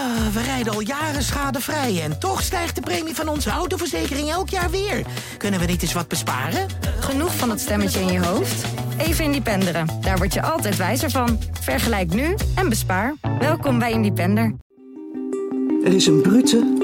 Ah, we rijden al jaren schadevrij en toch stijgt de premie van onze autoverzekering elk jaar weer. Kunnen we niet eens wat besparen? Genoeg van dat stemmetje in je hoofd? Even Independeren. Daar word je altijd wijzer van. Vergelijk nu en bespaar. Welkom bij Independer. Er is een brute,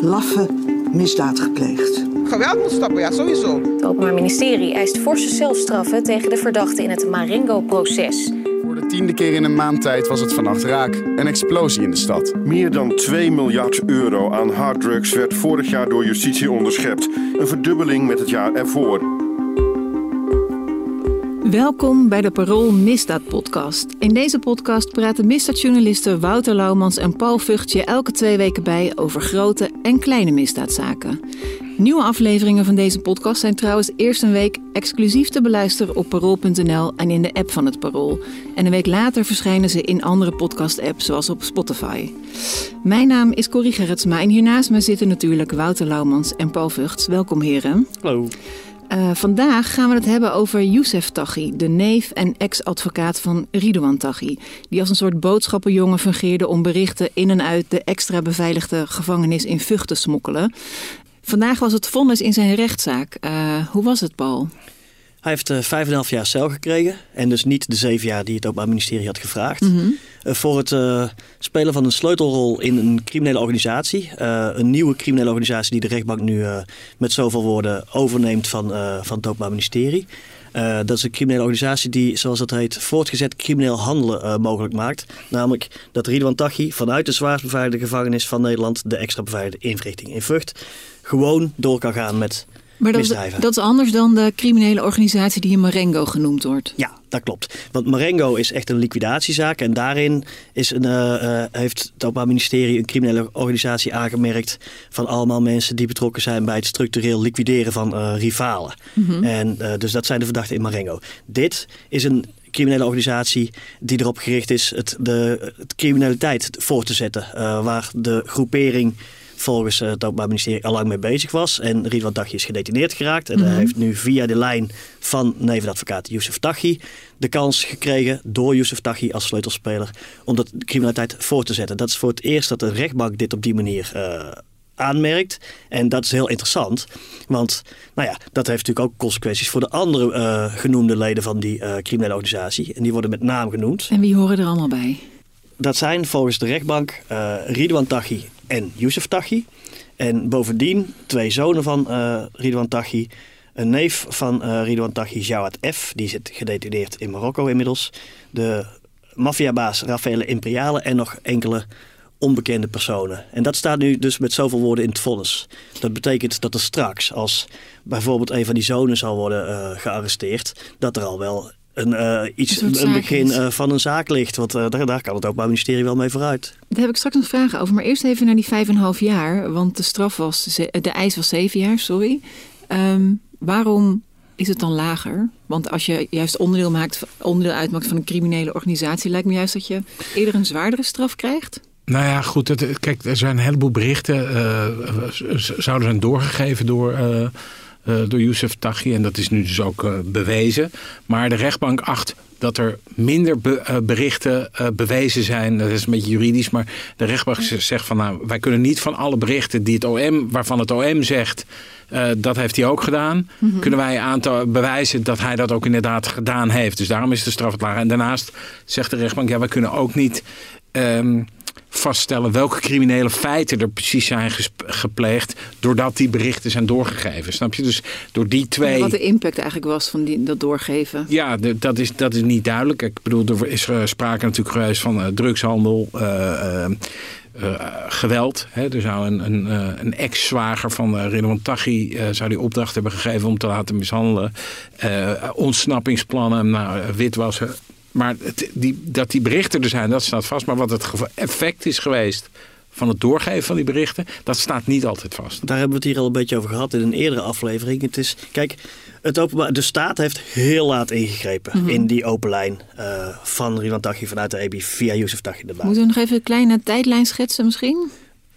laffe misdaad gepleegd. Geweld moet stoppen, ja, sowieso. Het Openbaar Ministerie eist forse zelfstraffen tegen de verdachten in het Marengo-proces. Voor de tiende keer in een maand tijd was het vannacht raak. Een explosie in de stad. Meer dan 2 miljard euro aan harddrugs werd vorig jaar door justitie onderschept. Een verdubbeling met het jaar ervoor. Welkom bij de Parool Misdaad Podcast. In deze podcast praten misdaadjournalisten Wouter Laumans en Paul Vught je elke twee weken bij over grote en kleine misdaadzaken. Nieuwe afleveringen van deze podcast zijn trouwens eerst een week exclusief te beluisteren op parool.nl en in de app van het Parool. En een week later verschijnen ze in andere podcast-apps zoals op Spotify. Mijn naam is Corrie Gerritsma en hiernaast me zitten natuurlijk Wouter Laumans en Paul Vught. Welkom heren. Hallo. Uh, vandaag gaan we het hebben over Youssef Taghi, de neef en ex-advocaat van Ridouan Taghi. Die als een soort boodschappenjongen fungeerde om berichten in en uit de extra beveiligde gevangenis in Vught te smokkelen. Vandaag was het vonnis in zijn rechtszaak. Uh, hoe was het, Paul? Hij heeft uh, vijf en half jaar cel gekregen. En dus niet de zeven jaar die het Openbaar Ministerie had gevraagd. Mm -hmm. uh, voor het uh, spelen van een sleutelrol in een criminele organisatie. een nieuwe criminele organisatie die de rechtbank nu met zoveel woorden overneemt van, van het Openbaar Ministerie. dat is een criminele organisatie die, zoals dat heet, voortgezet crimineel handelen mogelijk maakt. Namelijk dat Ridwan Taghi vanuit de zwaarst beveiligde gevangenis van Nederland, de extra beveiligde inrichting in Vught, gewoon door kan gaan met maar dat is, dat is, anders dan de criminele organisatie die in Marengo genoemd wordt. Ja, dat klopt. Want Marengo is echt een liquidatiezaak. En daarin is een, uh, uh, heeft het Openbaar Ministerie een criminele organisatie aangemerkt. van allemaal mensen die betrokken zijn bij het structureel liquideren van uh, rivalen. Mm -hmm. En dus dat zijn de verdachten in Marengo. Dit is een criminele organisatie die erop gericht is het, de het criminaliteit voor te zetten. waar de groepering volgens het Openbaar Ministerie al lang mee bezig was. En Ridwan Taghi is gedetineerd geraakt. En mm -hmm. hij heeft nu via de lijn van nevenadvocaat Youssef Taghi de kans gekregen door Youssef Taghi als sleutelspeler om de criminaliteit voor te zetten. Dat is voor het eerst dat de rechtbank dit op die manier uh, aanmerkt. En dat is heel interessant. Want nou ja, dat heeft natuurlijk ook consequenties voor de andere uh, genoemde leden van die uh, criminele organisatie. En die worden met naam genoemd. En wie horen er allemaal bij? Dat zijn volgens de rechtbank Ridwan Taghi en Youssef Taghi. En bovendien twee zonen van uh, Ridwan Taghi. Een neef van uh, Ridwan Taghi, Jawad F. Die zit gedetineerd in Marokko inmiddels. De maffiabaas Raffaele Imperiale en nog enkele onbekende personen. En dat staat nu dus met zoveel woorden in het vonnis. Dat betekent dat er straks, als bijvoorbeeld een van die zonen zal worden uh, gearresteerd... dat er al wel een, uh, iets, een, een begin uh, van een zaak ligt. Want uh, daar, daar kan het Openbaar Ministerie wel mee vooruit. Daar heb ik straks nog vragen over. Maar eerst even naar die vijf en een half jaar. Want de straf was, de eis was zeven jaar, sorry. Um, waarom is het dan lager? Want als je juist onderdeel, maakt, onderdeel uitmaakt van een criminele organisatie... lijkt me juist dat je eerder een zwaardere straf krijgt. Nou ja, goed. Het, kijk, er zijn een heleboel berichten. zouden zijn doorgegeven door... Uh, door Youssef Taghi. En dat is nu dus ook uh, bewezen. Maar de rechtbank acht dat er minder be, uh, berichten bewezen zijn. Dat is een beetje juridisch. Maar de rechtbank zegt van nou, wij kunnen niet van alle berichten die het OM, waarvan het OM zegt. dat heeft hij ook gedaan. Mm -hmm. Kunnen wij aantal bewijzen dat hij dat ook inderdaad gedaan heeft. Dus daarom is de straf het lager. En daarnaast zegt de rechtbank, ja, wij kunnen ook niet. Um, vaststellen welke criminele feiten er precies zijn gepleegd doordat die berichten zijn doorgegeven. Snap je? Dus door die twee. Wat de impact eigenlijk was van die, dat doorgeven. Ja, dat, is, dat is niet duidelijk. Ik bedoel, er is uh, sprake natuurlijk geweest van uh, drugshandel. Uh, uh, geweld. Hè. Er zou een, een, een ex-zwager van uh, Ridwan Taghi uh, zou die opdracht hebben gegeven om te laten mishandelen. ontsnappingsplannen, nou, witwassen. Maar het, die, dat die berichten er zijn, dat staat vast. Maar wat het effect is geweest van het doorgeven van die berichten, dat staat niet altijd vast. Daar hebben we het hier al een beetje over gehad in een eerdere aflevering. Het is, kijk, het openbaar, de staat heeft heel laat ingegrepen mm -hmm. in die open lijn uh, van Ridwan Taghi vanuit de EBI via Youssef Taghi de Moeten we nog even een kleine tijdlijn schetsen misschien?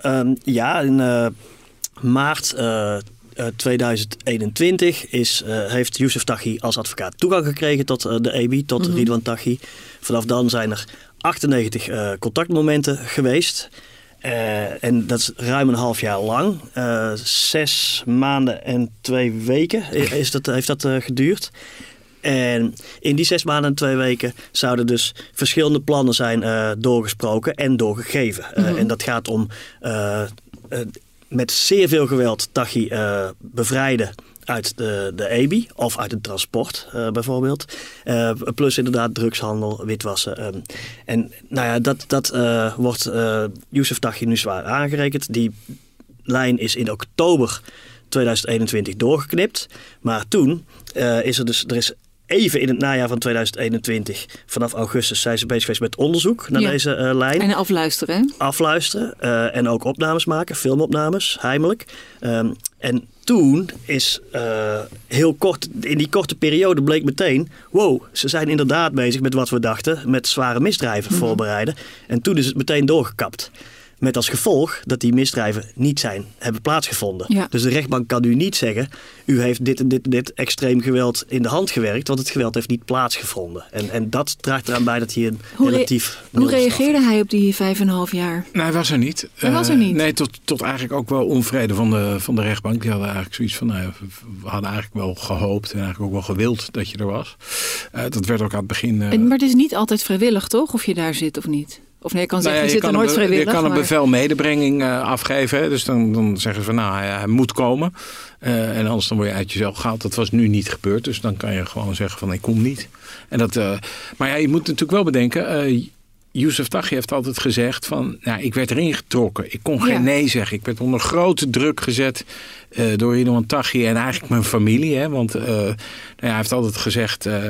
Um, ja, in uh, maart uh, 2021 is, uh, heeft Youssef Taghi als advocaat toegang gekregen tot uh, de EBI, tot mm-hmm. Ridwan Taghi. Vanaf dan zijn er 98 uh, contactmomenten geweest. Uh, en dat is ruim een half jaar lang. Uh, zes maanden en twee weken is dat, heeft dat uh, geduurd. En in die zes maanden en twee weken zouden dus verschillende plannen zijn doorgesproken en doorgegeven. -hmm. En dat gaat om met zeer veel geweld Tachi bevrijden uit de, de EBI of uit het transport uh, bijvoorbeeld. Uh, plus inderdaad drugshandel, witwassen. Um, en nou ja, dat, dat wordt Youssef Taghi nu zwaar aangerekend. Die lijn is in oktober 2021 doorgeknipt. Maar toen is er dus... Er is even in het najaar van 2021, vanaf augustus, zijn ze bezig geweest met onderzoek naar Ja. deze eh, lijn. En afluisteren, hè? Afluisteren eh, en ook opnames maken, filmopnames, heimelijk. Ehm, en toen is eh, heel kort, in die korte periode bleek meteen, wow, ze zijn inderdaad bezig met wat we dachten, met zware misdrijven Mhm. voorbereiden. En toen is het meteen doorgekapt. Met als gevolg dat die misdrijven niet zijn, hebben plaatsgevonden. Ja. Dus de rechtbank kan u niet zeggen, u heeft dit en dit en dit extreem geweld in de hand gewerkt, want het geweld heeft niet plaatsgevonden. En, en dat draagt eraan bij dat hij een Hoe, re- relatief hoe straf reageerde hij op die vijf en een half jaar? Nee, hij was er niet. Hij was er Eh, niet? nee, tot, tot eigenlijk ook wel onvrede van de, van de rechtbank. Die hadden eigenlijk zoiets van, nou ja, we- hadden eigenlijk wel gehoopt en eigenlijk ook wel gewild dat je er was. Eh, dat werd ook aan het begin... eh, En- maar het is niet altijd vrijwillig, toch? Of je daar zit of niet? Of nee, je kan Nou zeggen, ja, je zit er nooit vrijwillig. Je kan een bevel medebrenging eh, afgeven. hè. Dus dan, dan zeggen ze van nou, hij, hij moet komen. Eh, en anders dan word je uit jezelf gehaald. Dat was nu niet gebeurd. Dus dan kan je gewoon zeggen van ik kom niet. En dat, eh, maar ja, je moet natuurlijk wel bedenken. Youssef Taghi heeft altijd gezegd van, nou, ik werd erin getrokken. Ik kon geen Ja. nee zeggen. Ik werd onder grote druk gezet eh, door Ridwan Taghi en eigenlijk mijn familie. Hè? Want eh, nou ja, hij heeft altijd gezegd, eh,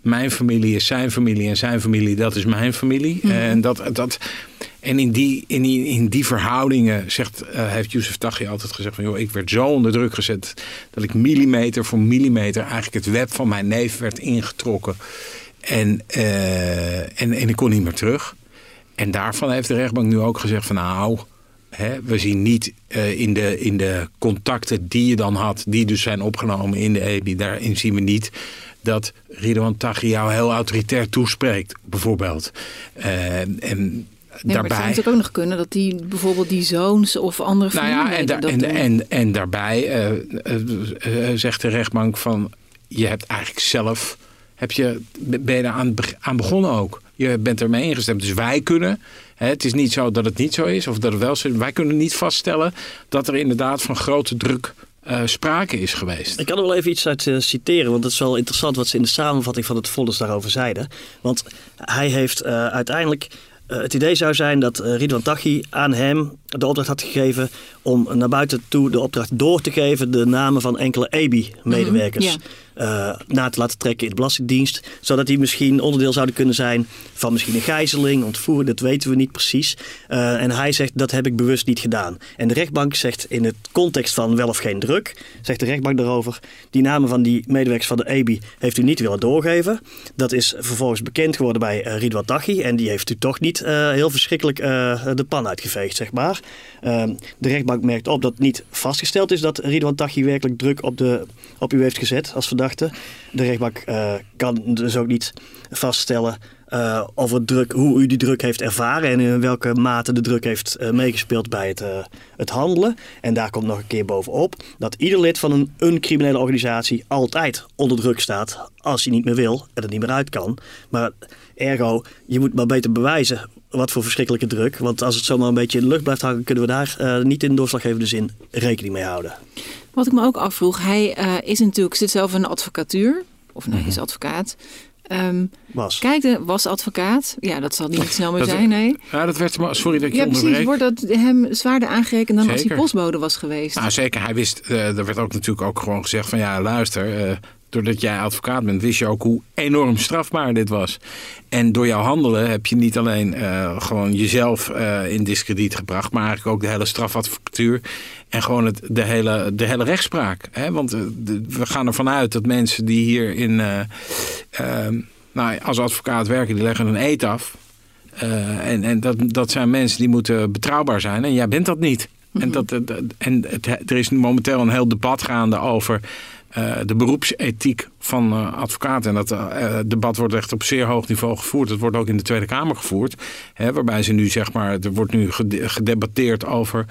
mijn familie is zijn familie en zijn familie, dat is mijn familie. Mhm. En, dat, dat, en in die, in die, in die verhoudingen zegt, heeft Youssef Taghi altijd gezegd van, joh, ik werd zo onder druk gezet dat ik millimeter voor millimeter eigenlijk het web van mijn neef werd ingetrokken. En, eh, en, en ik kon niet meer terug. En daarvan heeft de rechtbank nu ook gezegd van nou, hè, we zien niet eh, in, de, in de contacten die je dan had, die dus zijn opgenomen in de EBI, daarin zien we niet dat Ridwan Taghi jou heel autoritair toespreekt, bijvoorbeeld. Eh, en Nee, maar het zou daarbij... ook nog kunnen dat die bijvoorbeeld die zoons of andere Nou ja, en, dat en, doen. en, en daarbij zegt de rechtbank van... je hebt eigenlijk zelf... Heb je, ben je aan, beg- aan begonnen ook. Je bent ermee ingestemd. Dus wij kunnen... Hè, het is niet zo dat het niet zo is. Of dat het wel zo is. Wij kunnen niet vaststellen... dat er inderdaad van grote druk eh, sprake is geweest. Ik kan er wel even iets uit eh, citeren, want het is wel interessant wat ze in de samenvatting van het vonnis daarover zeiden. Want hij heeft eh, uiteindelijk. het idee zou zijn dat Ridwan Taghi aan hem de opdracht had gegeven om naar buiten toe de opdracht door te geven de namen van enkele EBI-medewerkers Mhm, eh, na te laten trekken in de Belastingdienst. Zodat die misschien onderdeel zouden kunnen zijn van misschien een gijzeling, ontvoering, dat weten we niet precies. Eh, en hij zegt dat heb ik bewust niet gedaan. En de rechtbank zegt in het context van wel of geen druk, zegt de rechtbank daarover, die namen van die medewerkers van de EBI heeft u niet willen doorgeven. Dat is vervolgens bekend geworden bij uh, Ridwan Taghi en die heeft u toch niet eh, heel verschrikkelijk eh, de pan uitgeveegd, zeg maar. Ehm, de rechtbank merkt op dat niet vastgesteld is dat Ridwan Taghi werkelijk druk op, de, op u heeft gezet als verdachte. De rechtbank eh, kan dus ook niet vaststellen of het druk, hoe u die druk heeft ervaren en in welke mate de druk heeft eh, meegespeeld bij het, het handelen. En daar komt nog een keer bovenop dat ieder lid van een, een criminele organisatie altijd onder druk staat als hij niet meer wil en het niet meer uit kan. Maar ergo, je moet maar beter bewijzen wat voor verschrikkelijke druk. Want als het zomaar een beetje in de lucht blijft hangen, kunnen we daar eh, niet in de doorslaggevende zin rekening mee houden. Wat ik me ook afvroeg, hij eh, is natuurlijk, zit zelf in de advocatuur. Of nee, is advocaat. Ehm, Was. Kijk, de, was advocaat. Ja, dat zal niet snel meer Dat- zijn, nee. Ja, dat werd, maar- sorry dat ik je Ja, precies. onderbreek. Wordt dat hem zwaarder aangerekend dan als hij postbode was geweest? Nou, zeker. Hij wist, eh, er werd ook natuurlijk ook gewoon gezegd van ja, luister, eh, doordat jij advocaat bent, wist je ook hoe enorm strafbaar dit was. En door jouw handelen heb je niet alleen eh, gewoon jezelf eh, in discrediet gebracht, maar eigenlijk ook de hele strafadvocatuur en gewoon het, de, hele, de hele rechtspraak. Hè? Want eh, de- we gaan ervan uit dat mensen die hier in, eh, eh, nou, als advocaat werken, die leggen een eet af. En en dat, dat zijn mensen die moeten betrouwbaar zijn. En jij bent dat niet. En, dat, dat- en het, er is momenteel een heel debat gaande over eh, de beroepsethiek van uh, advocaten. En dat uh, debat wordt echt op zeer hoog niveau gevoerd. Het wordt ook in de Tweede Kamer gevoerd. Hè, waarbij ze nu zeg maar, er wordt nu gedebatteerd over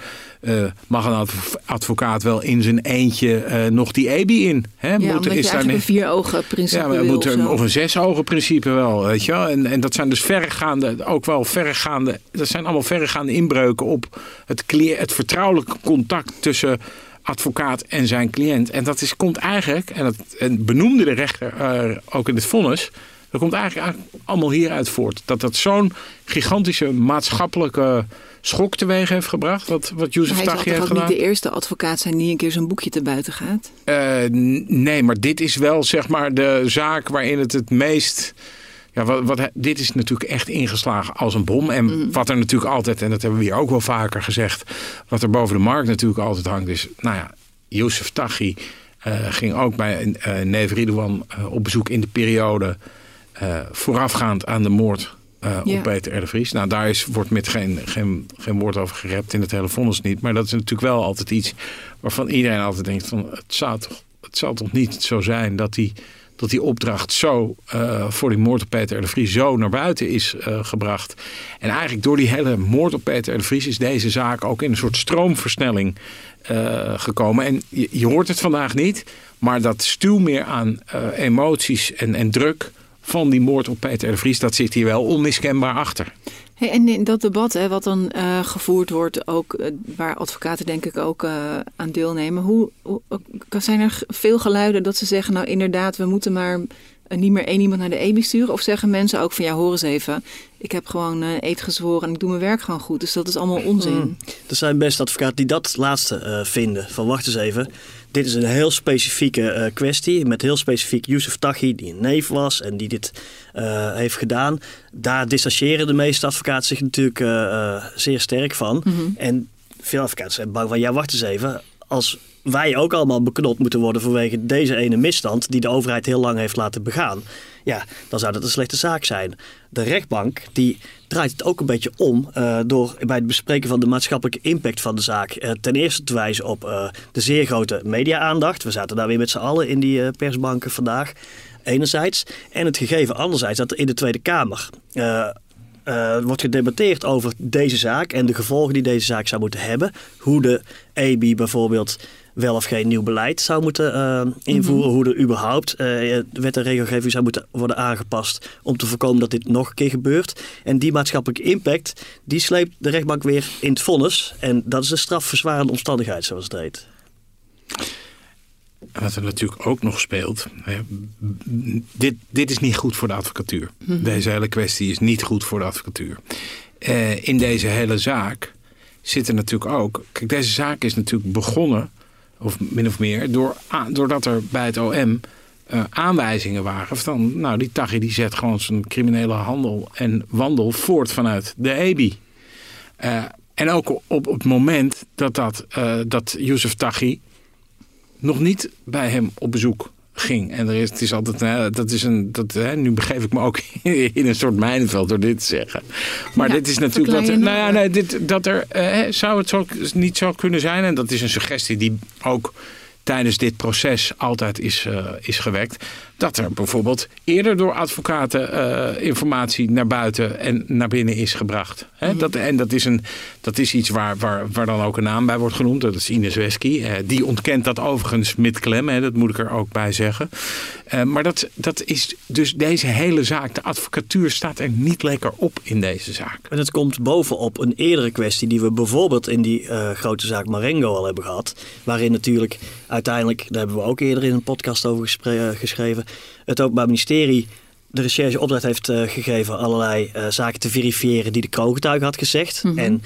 mag een advocaat wel in zijn eentje nog die EBI in? Hè? Ja, moet, is daar een vier ogen principe ja, moet er, of, een zes ogen principe wel. Weet je wel? En, en dat zijn dus verregaande, ook wel verregaande, dat zijn allemaal verregaande inbreuken op het, het vertrouwelijke contact tussen advocaat en zijn cliënt. En dat is, komt eigenlijk, en dat en benoemde de rechter uh, ook in het vonnis... dat komt eigenlijk allemaal hieruit voort. Dat dat zo'n gigantische maatschappelijke schok teweeg heeft gebracht. Wat, wat Youssef Taghi heeft gedaan. Hij zal niet de eerste advocaat zijn die een keer zijn boekje te buiten gaat? Uh, nee, maar dit is wel zeg maar de zaak waarin het het meest ja, wat, wat, dit is natuurlijk echt ingeslagen als een bom. En mm. wat er natuurlijk altijd, en dat hebben we hier ook wel vaker gezegd, wat er boven de markt natuurlijk altijd hangt, is, nou ja, Youssef Taghi uh, ging ook bij uh, Neef Ridouan uh, op bezoek in de periode voorafgaand aan de moord op Peter R. de Vries. Nou, daar is, wordt met geen, geen, geen woord over gerept in het hele vonnis niet. Maar dat is natuurlijk wel altijd iets waarvan iedereen altijd denkt van, het zou toch, het zou toch niet zo zijn dat die dat die opdracht zo uh, voor die moord op Peter de Vries zo naar buiten is uh, gebracht. En eigenlijk door die hele moord op Peter de Vries is deze zaak ook in een soort stroomversnelling uh, gekomen. En je, hoort het vandaag niet, maar dat stuw meer aan emoties en, en druk van die moord op Peter de Vries, dat zit hier wel onmiskenbaar achter. En in dat debat, hè, wat dan uh, gevoerd wordt, ook, uh, waar advocaten denk ik ook uh, aan deelnemen, hoe, zijn er veel geluiden dat ze zeggen, nou inderdaad, we moeten maar niet meer één iemand naar de EBI sturen? Of zeggen mensen ook van, ja, hoor eens even, ik heb gewoon eet gezworen en ik doe mijn werk gewoon goed. Dus dat is allemaal onzin. Mm. Er zijn best advocaten die dat laatste vinden, van wacht eens even. Dit is een heel specifieke uh, kwestie met heel specifiek Yusuf Taghi, die een neef was en die dit uh, heeft gedaan. Daar distancieren de meeste advocaten zich natuurlijk uh, zeer sterk van. Mm -hmm. En veel advocaten zijn bang van, ja wacht eens even, als wij ook allemaal beknot moeten worden vanwege deze ene misstand die de overheid heel lang heeft laten begaan. Ja, dan zou dat een slechte zaak zijn. De rechtbank die draait het ook een beetje om uh, door bij het bespreken van de maatschappelijke impact van de zaak uh, ten eerste te wijzen op uh, de zeer grote media-aandacht. We zaten daar weer met z'n allen in die persbanken vandaag. Enerzijds. En het gegeven anderzijds dat er in de Tweede Kamer wordt gedebatteerd over deze zaak en de gevolgen die deze zaak zou moeten hebben. Hoe de EBI bijvoorbeeld wel of geen nieuw beleid zou moeten uh, invoeren. Mm -hmm. Hoe er überhaupt uh, wet en regelgeving zou moeten worden aangepast om te voorkomen dat dit nog een keer gebeurt. En die maatschappelijke impact, die sleept de rechtbank weer in het vonnis. En dat is een strafverzwarende omstandigheid, zoals het heet. Wat er natuurlijk ook nog speelt. Hè, dit, dit is niet goed voor de advocatuur. Mm -hmm. Deze hele kwestie is niet goed voor de advocatuur. Uh, in deze hele zaak zit er natuurlijk ook. Kijk, deze zaak is natuurlijk begonnen of min of meer, door, doordat er bij het OM uh, aanwijzingen waren van, nou, die Taghi die zet gewoon zijn criminele handel en wandel voort vanuit de EBI. Uh, en ook op, het moment dat, dat, uh, dat Youssef Taghi nog niet bij hem op bezoek ging. En er is, het is altijd, hè, dat is een, dat, hè, nu begeef ik me ook in een soort mijnenveld door dit te zeggen. Maar dit is natuurlijk wat, nou ja, nee, dit, dat er, eh, zou het zo, niet zo kunnen zijn. En dat is een suggestie die ook tijdens dit proces altijd is, uh, is gewekt dat er bijvoorbeeld eerder door advocaten uh, informatie naar buiten en naar binnen is gebracht. Hè? Mm -hmm. dat, en dat is, een, dat is iets waar, waar, waar dan ook een naam bij wordt genoemd. Dat is Ines Wesky. Uh, die ontkent dat overigens met klem, hè? dat moet ik er ook bij zeggen. Uh, maar dat, dat is dus deze hele zaak. De advocatuur staat er niet lekker op in deze zaak. En het komt bovenop een eerdere kwestie die we bijvoorbeeld in die grote zaak Marengo al hebben gehad. Waarin natuurlijk uiteindelijk, daar hebben we ook eerder in een podcast over geschreven het Openbaar Ministerie de recherche opdracht heeft uh, gegeven allerlei uh, zaken te verifiëren die de kroongetuige had gezegd. Mm -hmm. En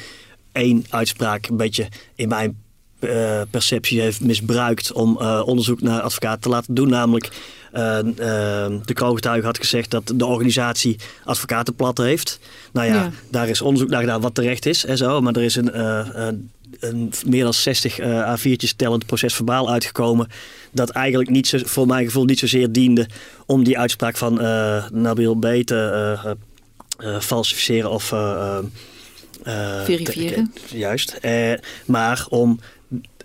één uitspraak een beetje in mijn uh, perceptie heeft misbruikt om onderzoek naar advocaat te laten doen. Namelijk de kroongetuige had gezegd dat de organisatie advocatenplat heeft. Nou ja, ja, daar is onderzoek naar gedaan wat terecht is en zo. Maar er is een, een meer dan 60 A4'tjes tellend proces verbaal uitgekomen dat eigenlijk niet zo, voor mijn gevoel niet zozeer diende om die uitspraak van uh, Nabil B te uh, uh, falsificeren of verifiëren. Te, juist. maar om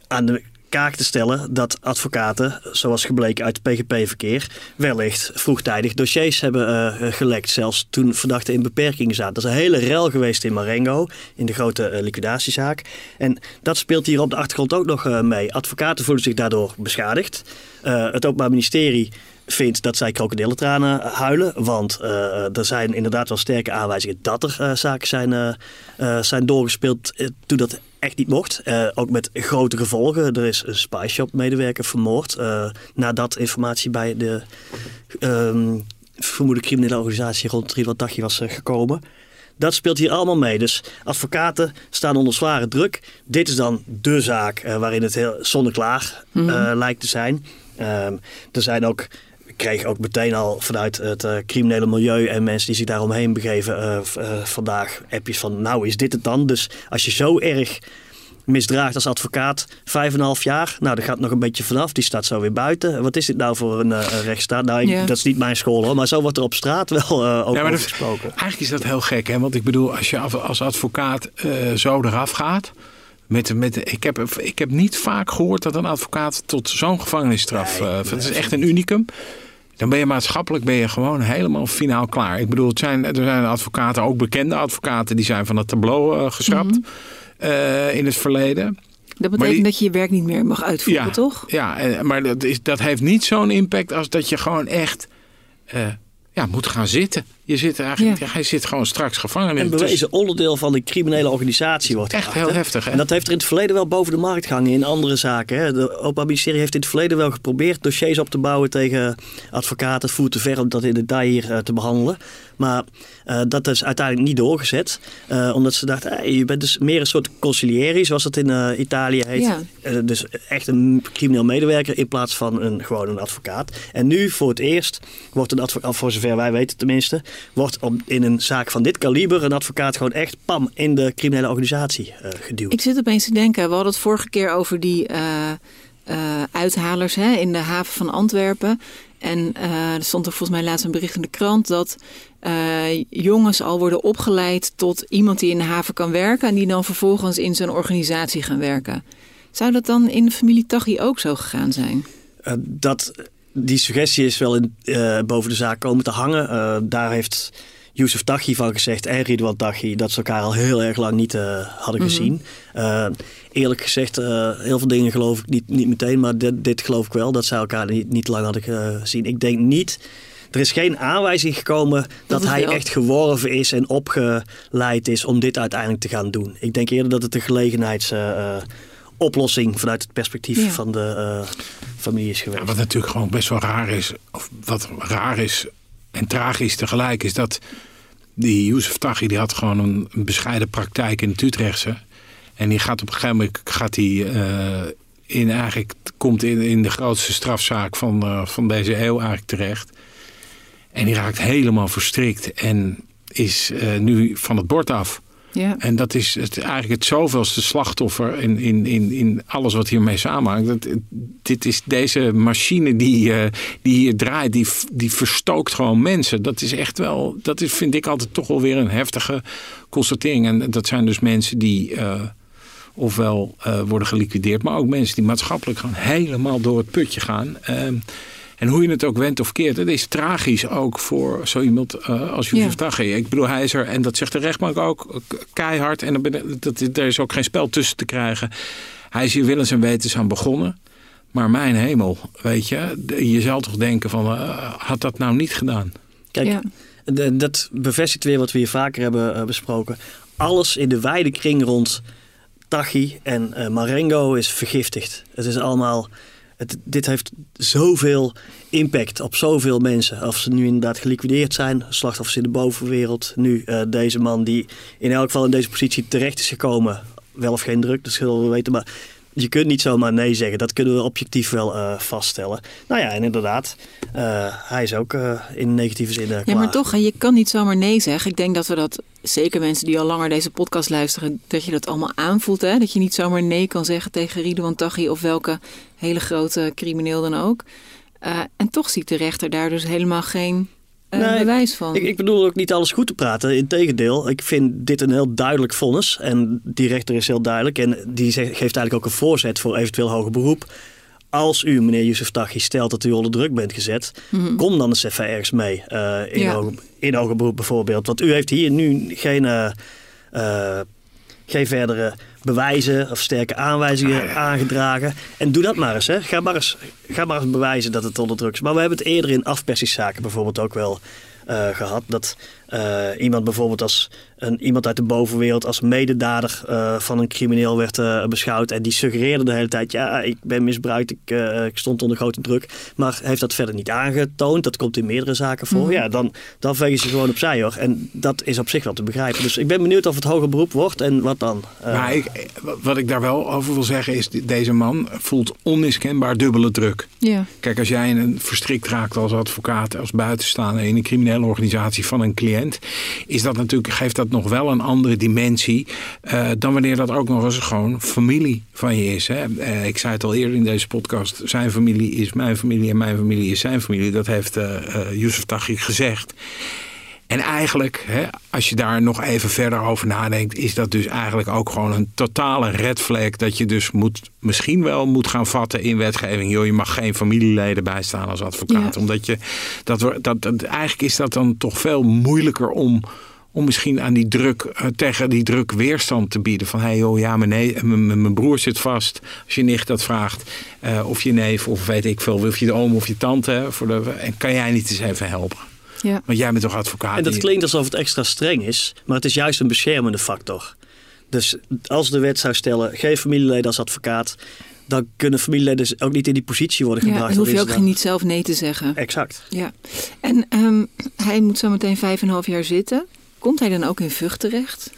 aan de kaak te stellen dat advocaten, zoals gebleken uit PGP-verkeer, wellicht vroegtijdig dossiers hebben uh, gelekt. Zelfs toen verdachten in beperkingen zaten. Dat is een hele rel geweest in Marengo, in de grote uh, liquidatiezaak. En dat speelt hier op de achtergrond ook nog mee. Advocaten voelen zich daardoor beschadigd. het Openbaar Ministerie vindt dat zij krokodillentranen huilen. Want er zijn inderdaad wel sterke aanwijzingen dat er zaken zijn, zijn doorgespeeld toen dat echt niet mocht. ook met grote gevolgen. Er is een spy shop medewerker vermoord nadat informatie bij de um, vermoede criminele organisatie rond Ridwan was gekomen. Dat speelt hier allemaal mee. Dus advocaten staan onder zware druk. Dit is dan de zaak waarin het heel zonneklaar mm -hmm. lijkt te zijn. Ehm, er zijn ook kreeg ook meteen al vanuit het uh, criminele milieu en mensen die zich daaromheen begeven uh, uh, vandaag appjes van nou is dit het dan? Dus als je zo erg misdraagt als advocaat, vijf en een half jaar, nou dat gaat nog een beetje vanaf, die staat zo weer buiten. Wat is dit nou voor een, een rechtsstaat? Nou, ik, ja. dat is niet mijn school hoor, maar zo wordt er op straat wel ook ja, over dat, gesproken. Eigenlijk is dat heel gek hè, want ik bedoel als je als advocaat zo eraf gaat... Met, met, ik, heb, ik heb niet vaak gehoord dat een advocaat tot zo'n gevangenisstraf... Nee, het is echt een unicum dan ben je maatschappelijk ben je gewoon helemaal finaal klaar. Ik bedoel, het zijn, er zijn advocaten, ook bekende advocaten, die zijn van het tableau uh, geschrapt mm -hmm. uh, in het verleden. Dat betekent die, dat je je werk niet meer mag uitvoeren, ja, toch? Ja, maar dat, is, dat heeft niet zo'n impact als dat je gewoon echt uh, ja, moet gaan zitten. Je zit eigenlijk, ja. hij zit gewoon straks gevangen. En bewezen onderdeel van de criminele organisatie wordt Echt heel heftig. Hè? En dat heeft er in het verleden wel boven de markt gehangen in andere zaken. Hè? De Openbaar Ministerie heeft in het verleden wel geprobeerd dossiers op te bouwen tegen advocaten. Het voert te ver om dat in detail hier uh, te behandelen. Maar uh, dat is uiteindelijk niet doorgezet. Uh, omdat ze dachten, hey, je bent dus meer een soort consiglieri, zoals het in Italië heet. Ja. dus echt een crimineel medewerker in plaats van een, gewoon een advocaat. En nu voor het eerst wordt een advocaat, voor zover wij weten tenminste, wordt op, in een zaak van dit kaliber een advocaat gewoon echt pam in de criminele organisatie uh, geduwd. Ik zit opeens te denken, we hadden het vorige keer over die uh, uh, uithalers hè, in de haven van Antwerpen. En er stond er volgens mij laatst een bericht in de krant dat jongens al worden opgeleid tot iemand die in de haven kan werken en die dan vervolgens in zijn organisatie gaan werken. Zou dat dan in de familie Taghi ook zo gegaan zijn? dat die suggestie is wel in, uh, boven de zaak komen te hangen. Uh, daar heeft Youssef Taghi van gezegd en Ridwan Taghi dat ze elkaar al heel erg lang niet uh, hadden mm -hmm. gezien. eerlijk gezegd, heel veel dingen geloof ik niet, niet meteen, maar dit, dit geloof ik wel dat ze elkaar niet, niet lang hadden gezien. Ik denk niet. Er is geen aanwijzing gekomen dat, dat hij wel. echt geworven is en opgeleid is om dit uiteindelijk te gaan doen. Ik denk eerder dat het een gelegenheids oplossing vanuit het perspectief ja. van de uh, familie is geweest. Ja, wat natuurlijk gewoon best wel raar is, of wat raar is en tragisch tegelijk, is dat die Youssef Taghi, die had gewoon een, een, bescheiden praktijk in het Utrechtse. En die gaat op een gegeven moment gaat hij uh, in eigenlijk komt in, in de grootste strafzaak van, uh, van deze eeuw eigenlijk terecht. En die raakt helemaal verstrikt en is uh, nu van het bord af. Ja. En dat is het, eigenlijk het zoveelste slachtoffer in, in, in, in alles wat hiermee samenhangt. Dat, dit is deze machine die, uh, die hier draait, die, die verstookt gewoon mensen. Dat is echt wel, dat is, vind ik altijd toch wel weer een heftige constatering. En dat zijn dus mensen die uh, ofwel uh, worden geliquideerd, maar ook mensen die maatschappelijk gewoon helemaal door het putje gaan. En hoe je het ook wendt of keert, het is tragisch ook voor zo iemand uh, als Youssef ja. Taghi. Ik bedoel, hij is er, en dat zegt de rechtbank ook, keihard. En dat, er is ook geen spel tussen te krijgen. Hij is hier willens en wetens aan begonnen. Maar mijn hemel, weet je, je zou toch denken van, uh, had dat nou niet gedaan? Kijk, ja. dat bevestigt weer wat we hier vaker hebben uh, besproken. Alles in de wijde kring rond Taghi en uh, Marengo is vergiftigd. Het is allemaal dit heeft zoveel impact op zoveel mensen. Of ze nu inderdaad geliquideerd zijn, slachtoffers in de bovenwereld. Nu uh, deze man die in elk geval in deze positie terecht is gekomen. Wel of geen druk, dat zullen we weten. Maar je kunt niet zomaar nee zeggen. Dat kunnen we objectief wel uh, vaststellen. Nou ja, en inderdaad, uh, hij is ook uh, in negatieve zin. Ja, maar toch, je kan niet zomaar nee zeggen. Ik denk dat we dat, zeker mensen die al langer deze podcast luisteren, dat je dat allemaal aanvoelt. Hè? Dat je niet zomaar nee kan zeggen tegen Ridouan Taghi of welke hele grote crimineel dan ook. en toch ziet de rechter daar dus helemaal geen eh, Nee, bewijs van. Ik, ik bedoel ook niet alles goed te praten. Integendeel, ik vind dit een heel duidelijk vonnis. En die rechter is heel duidelijk. En die geeft eigenlijk ook een voorzet voor eventueel hoger beroep. Als u, meneer Youssef Taghi, stelt dat u onder druk bent gezet, Mhm. kom dan eens even ergens mee. eh, in, Ja. hoger, in hoger beroep bijvoorbeeld. Want u heeft hier nu geen, eh, geen verdere bewijzen of sterke aanwijzingen aangedragen. En doe dat maar eens. Hè. Ga, maar eens ga maar eens bewijzen dat het onder druk is. Maar we hebben het eerder in afpersingszaken bijvoorbeeld ook wel eh, gehad. Dat eh, iemand bijvoorbeeld als een, iemand uit de bovenwereld als mededader eh, van een crimineel werd eh, beschouwd. En die suggereerde de hele tijd, ja, ik ben misbruikt, ik, ik stond onder grote druk. Maar heeft dat verder niet aangetoond. Dat komt in meerdere zaken voor. Mhm. Ja, dan, dan vegen ze gewoon opzij hoor. En dat is op zich wel te begrijpen. Dus ik ben benieuwd of het hoger beroep wordt en wat dan. Eh, Maar ik, wat ik daar wel over wil zeggen is, deze man voelt onmiskenbaar dubbele druk. Ja. Kijk, als jij in een verstrikt raakt als advocaat, als buitenstaander in een criminele organisatie van een cliënt, is dat natuurlijk, geeft dat nog wel een andere dimensie eh, dan wanneer dat ook nog eens gewoon familie van je is. Hè? Eh, ik zei het al eerder in deze podcast, zijn familie is mijn familie en mijn familie is zijn familie. Dat heeft eh eh, Youssef Taghi gezegd. En eigenlijk, hè, als je daar nog even verder over nadenkt, is dat dus eigenlijk ook gewoon een totale red flag. Dat je dus moet, misschien wel moet gaan vatten in wetgeving. Joh, je mag geen familieleden bijstaan als advocaat. Ja. Omdat je, dat, dat, dat, eigenlijk is dat dan toch veel moeilijker om, om misschien aan die druk, eh, tegen die druk weerstand te bieden. Van hé hey joh, ja, mijn, nee, mijn, broer zit vast. Als je nicht dat vraagt, eh, of je neef, of weet ik veel, of je de oom of je tante. Voor de, en kan jij niet eens even helpen? Ja. Want jij bent toch advocaat? En dat Die- klinkt alsof het extra streng is, maar het is juist een beschermende factor. Dus als de wet zou stellen, geen familieleden als advocaat, dan kunnen familieleden dus ook niet in die positie worden Ja, gebracht. dan hoef je ook niet zelf nee te zeggen. Exact. Ja. En ehm, hij moet zo meteen vijf en een half jaar zitten. Komt hij dan ook in Vught terecht?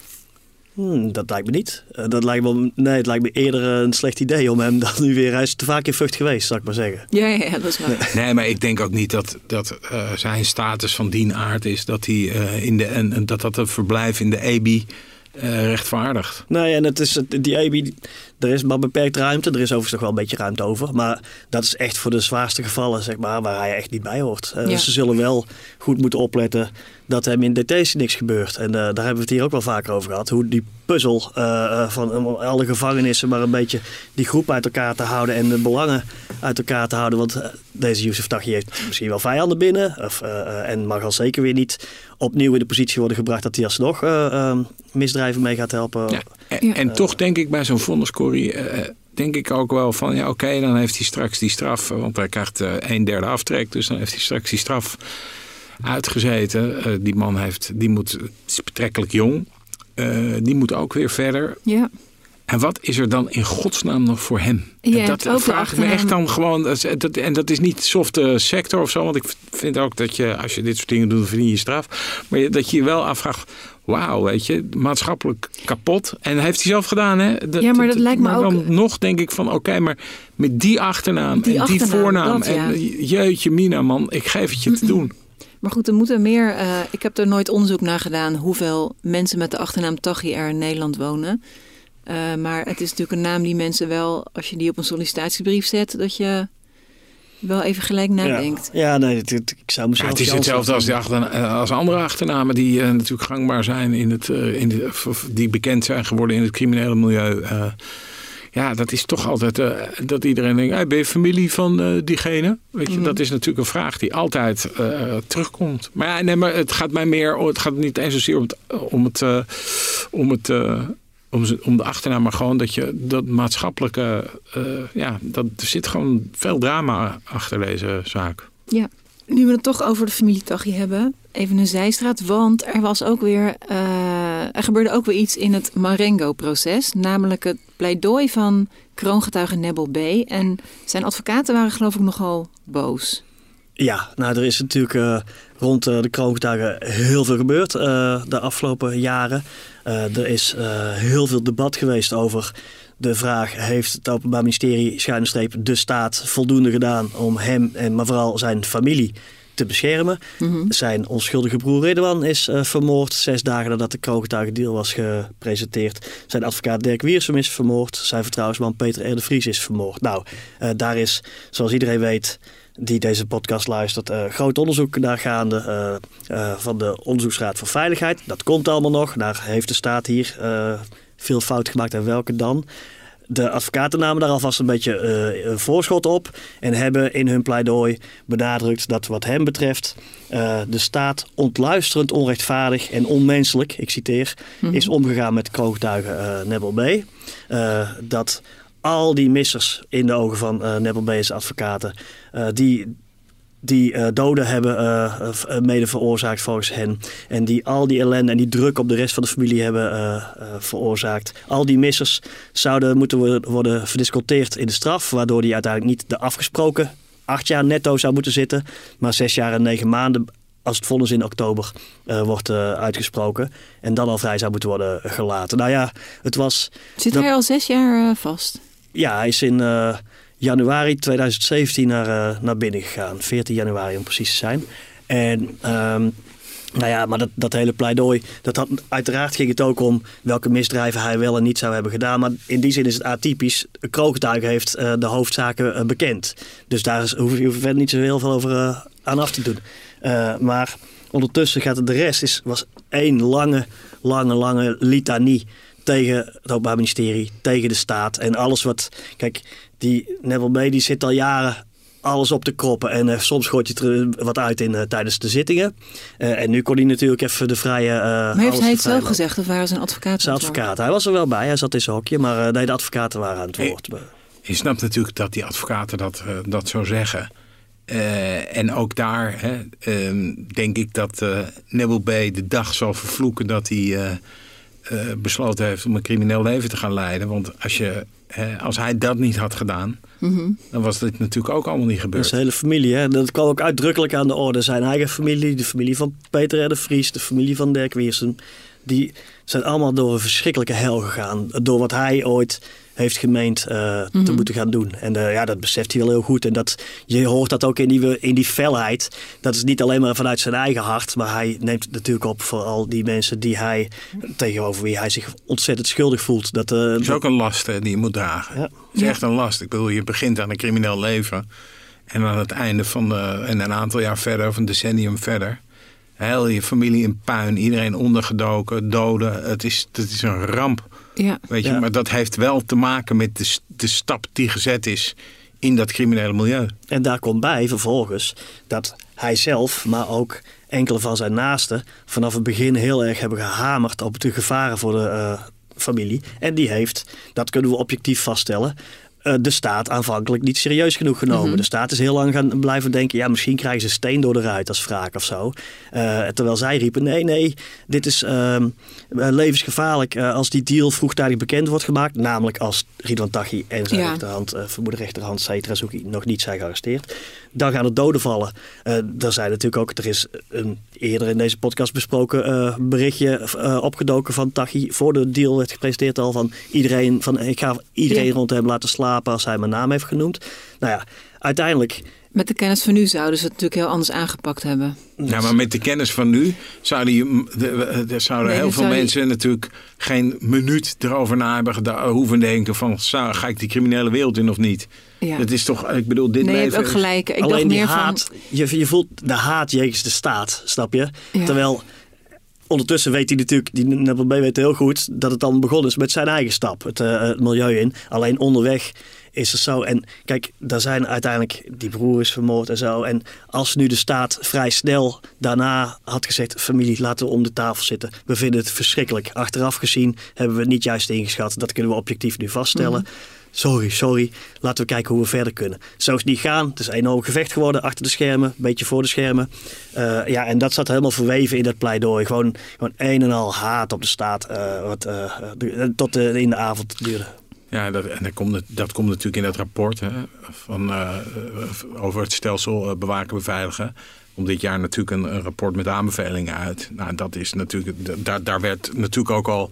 Hmm, dat lijkt me niet. Eh, dat lijkt me, nee, het lijkt me eerder een slecht idee om hem dan nu weer... Hij is te vaak in Vught geweest, zou ik maar zeggen. Ja, ja, ja dat is waar. Nee, maar ik denk ook niet dat, dat eh, zijn status van dien aard is dat hij eh, in de en, dat dat het verblijf in de EBI eh, rechtvaardigt. Nee, en het is, het- die EBI, er is maar beperkt ruimte. Er is overigens nog wel een beetje ruimte over. Maar dat is echt voor de zwaarste gevallen, zeg maar, waar hij echt niet bij hoort. Eh, Ja. Ze zullen wel goed moeten opletten dat hem in DT's niks gebeurt. En eh, daar hebben we het hier ook wel vaker over gehad. Hoe die puzzel eh, van alle gevangenissen maar een beetje die groep uit elkaar te houden en de belangen uit elkaar te houden. Want deze Youssef Taghi heeft misschien wel vijanden binnen. Of, en mag al zeker weer niet opnieuw in de positie worden gebracht dat hij alsnog misdrijven mee gaat helpen. Ja. En, Ja. en toch denk ik bij zo'n vonniscorrie, eh, denk ik ook wel van ja oké, dan heeft hij straks die straf, eh, want hij krijgt eh, een derde aftrek, dus dan heeft hij straks die straf uitgezeten. Eh, die man heeft, die moet, is betrekkelijk jong, Eh, die moet ook weer verder. Ja. En wat is er dan in godsnaam nog voor hem? Hebt dat vraag ik me echt dan gewoon. dat En dat is niet softe sector of zo. Want ik vind ook dat je, als je dit soort dingen doet, verdien je straf. Maar dat je je wel afvraagt. Wauw, weet je, maatschappelijk kapot. En heeft hij zelf gedaan, hè? Ja, maar dat lijkt me ook- dan nog denk ik van, oké, maar met die achternaam Die en die voornaam. dat, ja. En jeetje, Mina, man, ik geef het je te doen. Maar goed, er moeten meer. eh, ik heb er nooit onderzoek naar gedaan hoeveel mensen met de achternaam Taghi er in Nederland wonen. Eh, maar het is natuurlijk een naam die mensen wel, als je die op een sollicitatiebrief zet, dat je wel even gelijk nadenkt. Ja, ja nee, het- het- ik zou Ja, mezelf het is hetzelfde als, die als andere achternamen die eh, natuurlijk gangbaar zijn in het, eh, in de, of- die bekend zijn geworden in het criminele milieu. Eh, ja, dat is toch altijd eh, dat iedereen denkt: hey, ben je familie van eh, diegene? Weet je, Mhm. dat is natuurlijk een vraag die altijd eh, terugkomt. Maar ja, nee, maar het gaat mij meer, het gaat niet eens zozeer om het, om het, eh, om het eh, om, om de achternaam, maar gewoon dat je dat maatschappelijke, eh, ja, dat er zit gewoon veel drama achter deze zaak. Ja. Nu we het toch over de familie Taghi hebben, even een zijstraat. Want er was ook weer, eh, er gebeurde ook weer iets in het Marengo-proces. Namelijk het pleidooi van kroongetuige Nebel B. En zijn advocaten waren geloof ik nogal boos. Ja, nou er is natuurlijk eh, rond de kroongetuigen heel veel gebeurd eh, de afgelopen jaren. Eh, er is eh, heel veel debat geweest over de vraag... heeft het Openbaar Ministerie, schuine streep, de staat voldoende gedaan... om hem en maar vooral zijn familie te beschermen. Zijn onschuldige broer Ridwan is eh, vermoord zes dagen nadat de kroongetuigendeal was gepresenteerd. Zijn advocaat Dirk Wiersum is vermoord. Zijn vertrouwensman Peter R. de Vries is vermoord. Nou, daar is, zoals iedereen weet, die deze podcast luistert, uh, groot onderzoek naar gaande uh, van de Onderzoeksraad voor Veiligheid. Dat komt allemaal nog. Daar heeft de staat hier veel fout gemaakt en welke dan. De advocaten namen daar alvast een beetje een voorschot op en hebben in hun pleidooi benadrukt dat wat hem betreft de staat ontluisterend, onrechtvaardig en onmenselijk, ik citeer, mm-hmm. is omgegaan met kroogtuigen Nebel B. dat al die missers in de ogen van uh, advocaten, die die uh, doden hebben uh, mede veroorzaakt volgens hen. En die al die ellende en die druk op de rest van de familie hebben uh, veroorzaakt. Al die missers zouden moeten worden verdisconteerd in de straf, waardoor die uiteindelijk niet de afgesproken acht jaar netto zou moeten zitten, maar zes jaar en negen maanden als het vonnis in oktober wordt uitgesproken. En dan al vrij zou moeten worden gelaten. Nou ja, het was... Zit hij al zes jaar vast? Ja, hij is in januari 2017 naar, uh, naar binnen gegaan. 14 januari om precies te zijn. En um, nou ja, maar dat, dat hele pleidooi, dat had, uiteraard ging het ook om welke misdrijven hij wel en niet zou hebben gedaan. Maar in die zin is het atypisch. Een kroogtuig heeft uh, de hoofdzaken bekend. Dus daar is, hoef je verder niet zo heel veel over aan af te doen. maar ondertussen gaat het de rest, is, was één lange, lange, lange litanie tegen het Openbaar Ministerie, tegen de staat en alles wat. Kijk, die Neville May die zit al jaren alles op te kroppen. En uh, soms gooit je er wat uit in, uh, tijdens de zittingen. Uh, en nu kon hij natuurlijk even de vrije. maar heeft hij het zelf gezegd of waren zijn advocaten? Zijn advocaat. Hij was er wel bij. Hij zat in zijn hokje. Maar nee, de advocaten waren aan het woord. Je, je snapt natuurlijk dat die advocaten dat, dat zo zeggen. en ook daar hè, ehm, denk ik dat uh, Neville Bay de dag zal vervloeken dat hij besloten heeft om een crimineel leven te gaan leiden. Want als je als hij dat niet had gedaan, mhm. dan was dit natuurlijk ook allemaal niet gebeurd. Zijn hele familie, hè? dat kwam ook uitdrukkelijk aan de orde. Zijn eigen familie, de familie van Peter R. de Vries, de familie van Dirk Wiersen. Die zijn allemaal door een verschrikkelijke hel gegaan. Door wat hij ooit heeft gemeend uh, te mhm. moeten gaan doen. En uh, ja, dat beseft hij wel heel goed. En dat, je hoort dat ook in die, in die felheid. Dat is niet alleen maar vanuit zijn eigen hart. Maar hij neemt het natuurlijk op voor al die mensen die hij, tegenover wie hij zich ontzettend schuldig voelt. Dat, uh, is ook een last die je moet dragen. Ja. Het is echt een last. Ik bedoel, je begint aan een crimineel leven. En aan het einde van de, en een aantal jaar verder, of een decennium verder heel je familie in puin, iedereen ondergedoken, doden. Het is, het is een ramp. Ja. Weet je, maar dat heeft wel te maken met de, de stap die gezet is in dat criminele milieu. En daar komt bij vervolgens dat hij zelf, maar ook enkele van zijn naasten, vanaf het begin heel erg hebben gehamerd op de gevaren voor de uh, familie. En die heeft, dat kunnen we objectief vaststellen, uh, de staat aanvankelijk niet serieus genoeg genomen. Mhm. De staat is heel lang gaan blijven denken, ja, misschien krijgen ze steen door de ruit als wraak of zo. Uh, terwijl zij riepen, nee, nee, dit is uh, levensgevaarlijk als die deal vroegtijdig bekend wordt gemaakt. Namelijk als Ridwan Taghi en zijn ja. rechterhand, vermoede rechterhand Said Razouki nog niet zijn gearresteerd. Dan gaan er doden vallen. er zijn natuurlijk ook, er is een eerder in deze podcast besproken berichtje opgedoken van Taghi voor de deal werd gepresenteerd al van iedereen, van ik ga iedereen rond hem laten slapen als hij mijn naam heeft genoemd. Nou ja, uiteindelijk... Met de kennis van nu zouden ze het natuurlijk heel anders aangepakt hebben. Ja, maar met de kennis van nu zouden, je, er zouden heel veel mensen natuurlijk geen minuut erover na hebben hoeven denken van ga ik die criminele wereld in of niet. Ja. Dat is toch, ik bedoel, dit nee, leven... ook gelijk. Ik Alleen die haat, van... je, je voelt de haat jegens de staat, snap je? Terwijl ondertussen weet hij natuurlijk, die Nebel B weet heel goed, dat het dan begonnen is met zijn eigen stap, het, uh, het milieu in. Alleen onderweg is het zo. En kijk, daar zijn uiteindelijk die broer is vermoord en zo. En als nu de staat vrij snel daarna had gezegd: familie, laten we om de tafel zitten. We vinden het verschrikkelijk. Achteraf gezien hebben we het niet juist ingeschat. Dat kunnen we objectief nu vaststellen. Mhm. Sorry, sorry. Laten we kijken hoe we verder kunnen. Zo is het niet gaan. Het is een enorm gevecht geworden achter de schermen, een beetje voor de schermen. Uh, ja, en dat zat helemaal verweven in dat pleidooi. Gewoon, gewoon een en al haat op de staat, uh, wat uh, tot in de avond duurde. Ja, dat, en dat komt, dat komt natuurlijk in dat rapport hè, van, uh, over het stelsel bewaken, beveiligen. Om dit jaar natuurlijk een, een, rapport met aanbevelingen uit. Nou, dat is natuurlijk, daar, daar werd natuurlijk ook al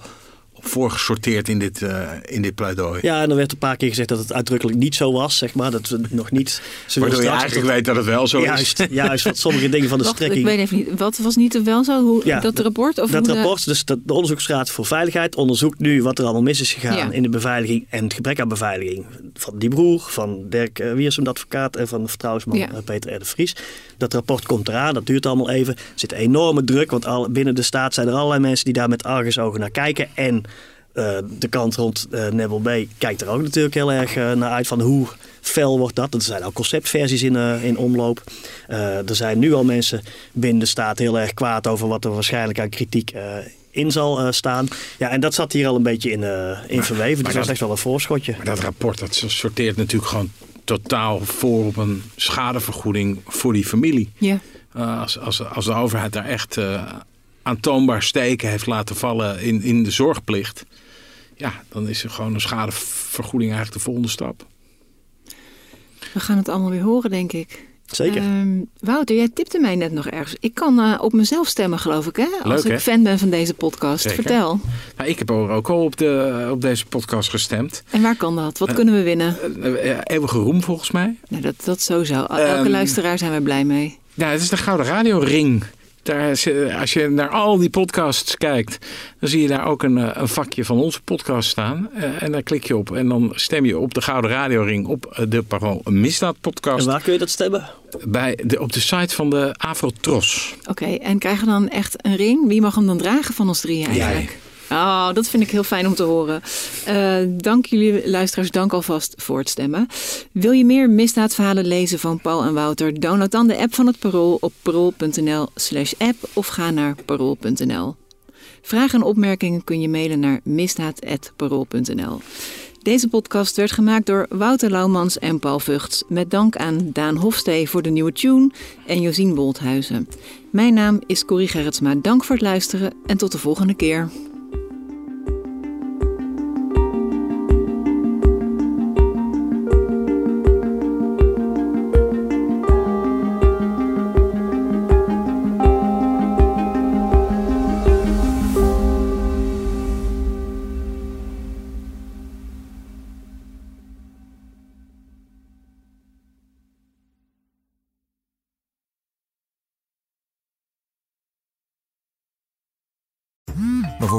voorgesorteerd in dit, uh, in dit pleidooi. Ja, en er werd een paar keer gezegd dat het uitdrukkelijk niet zo was, zeg maar. Dat we nog niet... Waardoor je eigenlijk weet dat het wel zo juist, is. Juist, wat sommige dingen van de Wacht, strekking... Ik weet even niet, wat was niet wel zo? Hoe, Ja, dat rapport? Of dat hoe rapport, dus de, de Onderzoeksraad voor Veiligheid onderzoekt nu wat er allemaal mis is gegaan Ja. in de beveiliging en het gebrek aan beveiliging. Van die broer, van Dirk uh, Wiersum, de advocaat, en van de vertrouwensman Ja. eh, Peter R. de Vries. Dat rapport komt eraan, dat duurt allemaal even. Er zit enorme druk, want al, binnen de staat zijn er allerlei mensen die daar met argusogen naar kijken. En eh, de kant rond eh Nebel B kijkt er ook natuurlijk heel erg eh, naar uit van hoe fel wordt dat. Er zijn al conceptversies in, eh, in omloop. Eh, er zijn nu al mensen binnen de staat heel erg kwaad over wat er waarschijnlijk aan kritiek eh, in zal eh, staan. Ja, en dat zat hier al een beetje in, eh, in verweven. Dus dat was dat- echt wel een voorschotje. Maar dat rapport dat sorteert natuurlijk gewoon totaal voor op een schadevergoeding voor die familie. Ja. Uh, als, als, als de overheid daar echt uh, aantoonbaar steken heeft laten vallen in, in de zorgplicht. Ja, dan is er gewoon een schadevergoeding eigenlijk de volgende stap. We gaan het allemaal weer horen, denk ik. Zeker. Ehm, Wouter, jij tipte mij net nog ergens. Ik kan uh, op mezelf stemmen, geloof ik, hè? Als Leuk, ik hè? fan ben van deze podcast. Zeker. Vertel. Nou, ik heb ook al op, de, op deze podcast gestemd. En waar kan dat? Wat uh, kunnen we winnen? Uh, eeuwige roem, volgens mij. Nou, dat, dat sowieso. Elke um, luisteraar zijn we blij mee. Ja, het is de Gouden Radio Ring. Daar, als je naar al die podcasts kijkt, dan zie je daar ook een, een vakje van onze podcast staan. Uh, en daar klik je op en dan stem je op de Gouden Radioring op de Parool Misdaad podcast. En waar kun je dat stemmen? Bij de, op de site van de Afrotros. Oké, okay, en krijgen we dan echt een ring? Wie mag hem dan dragen van ons drieën eigenlijk? Jij. Oh, dat vind ik heel fijn om te horen. Uh, dank jullie luisteraars, dank alvast voor het stemmen. Wil je meer misdaadverhalen lezen van Paul en Wouter? Download dan de app van het Parool op parool.nl slash app of ga naar parool.nl. Vragen en opmerkingen kun je mailen naar misdaad.parool.nl. Deze podcast werd gemaakt door Wouter Laumans en Paul Vugts. Met dank aan Daan Hofstee voor de nieuwe tune en Josien Bolthuizen. Mijn naam is Corrie Gerritsma. Dank voor het luisteren en tot de volgende keer.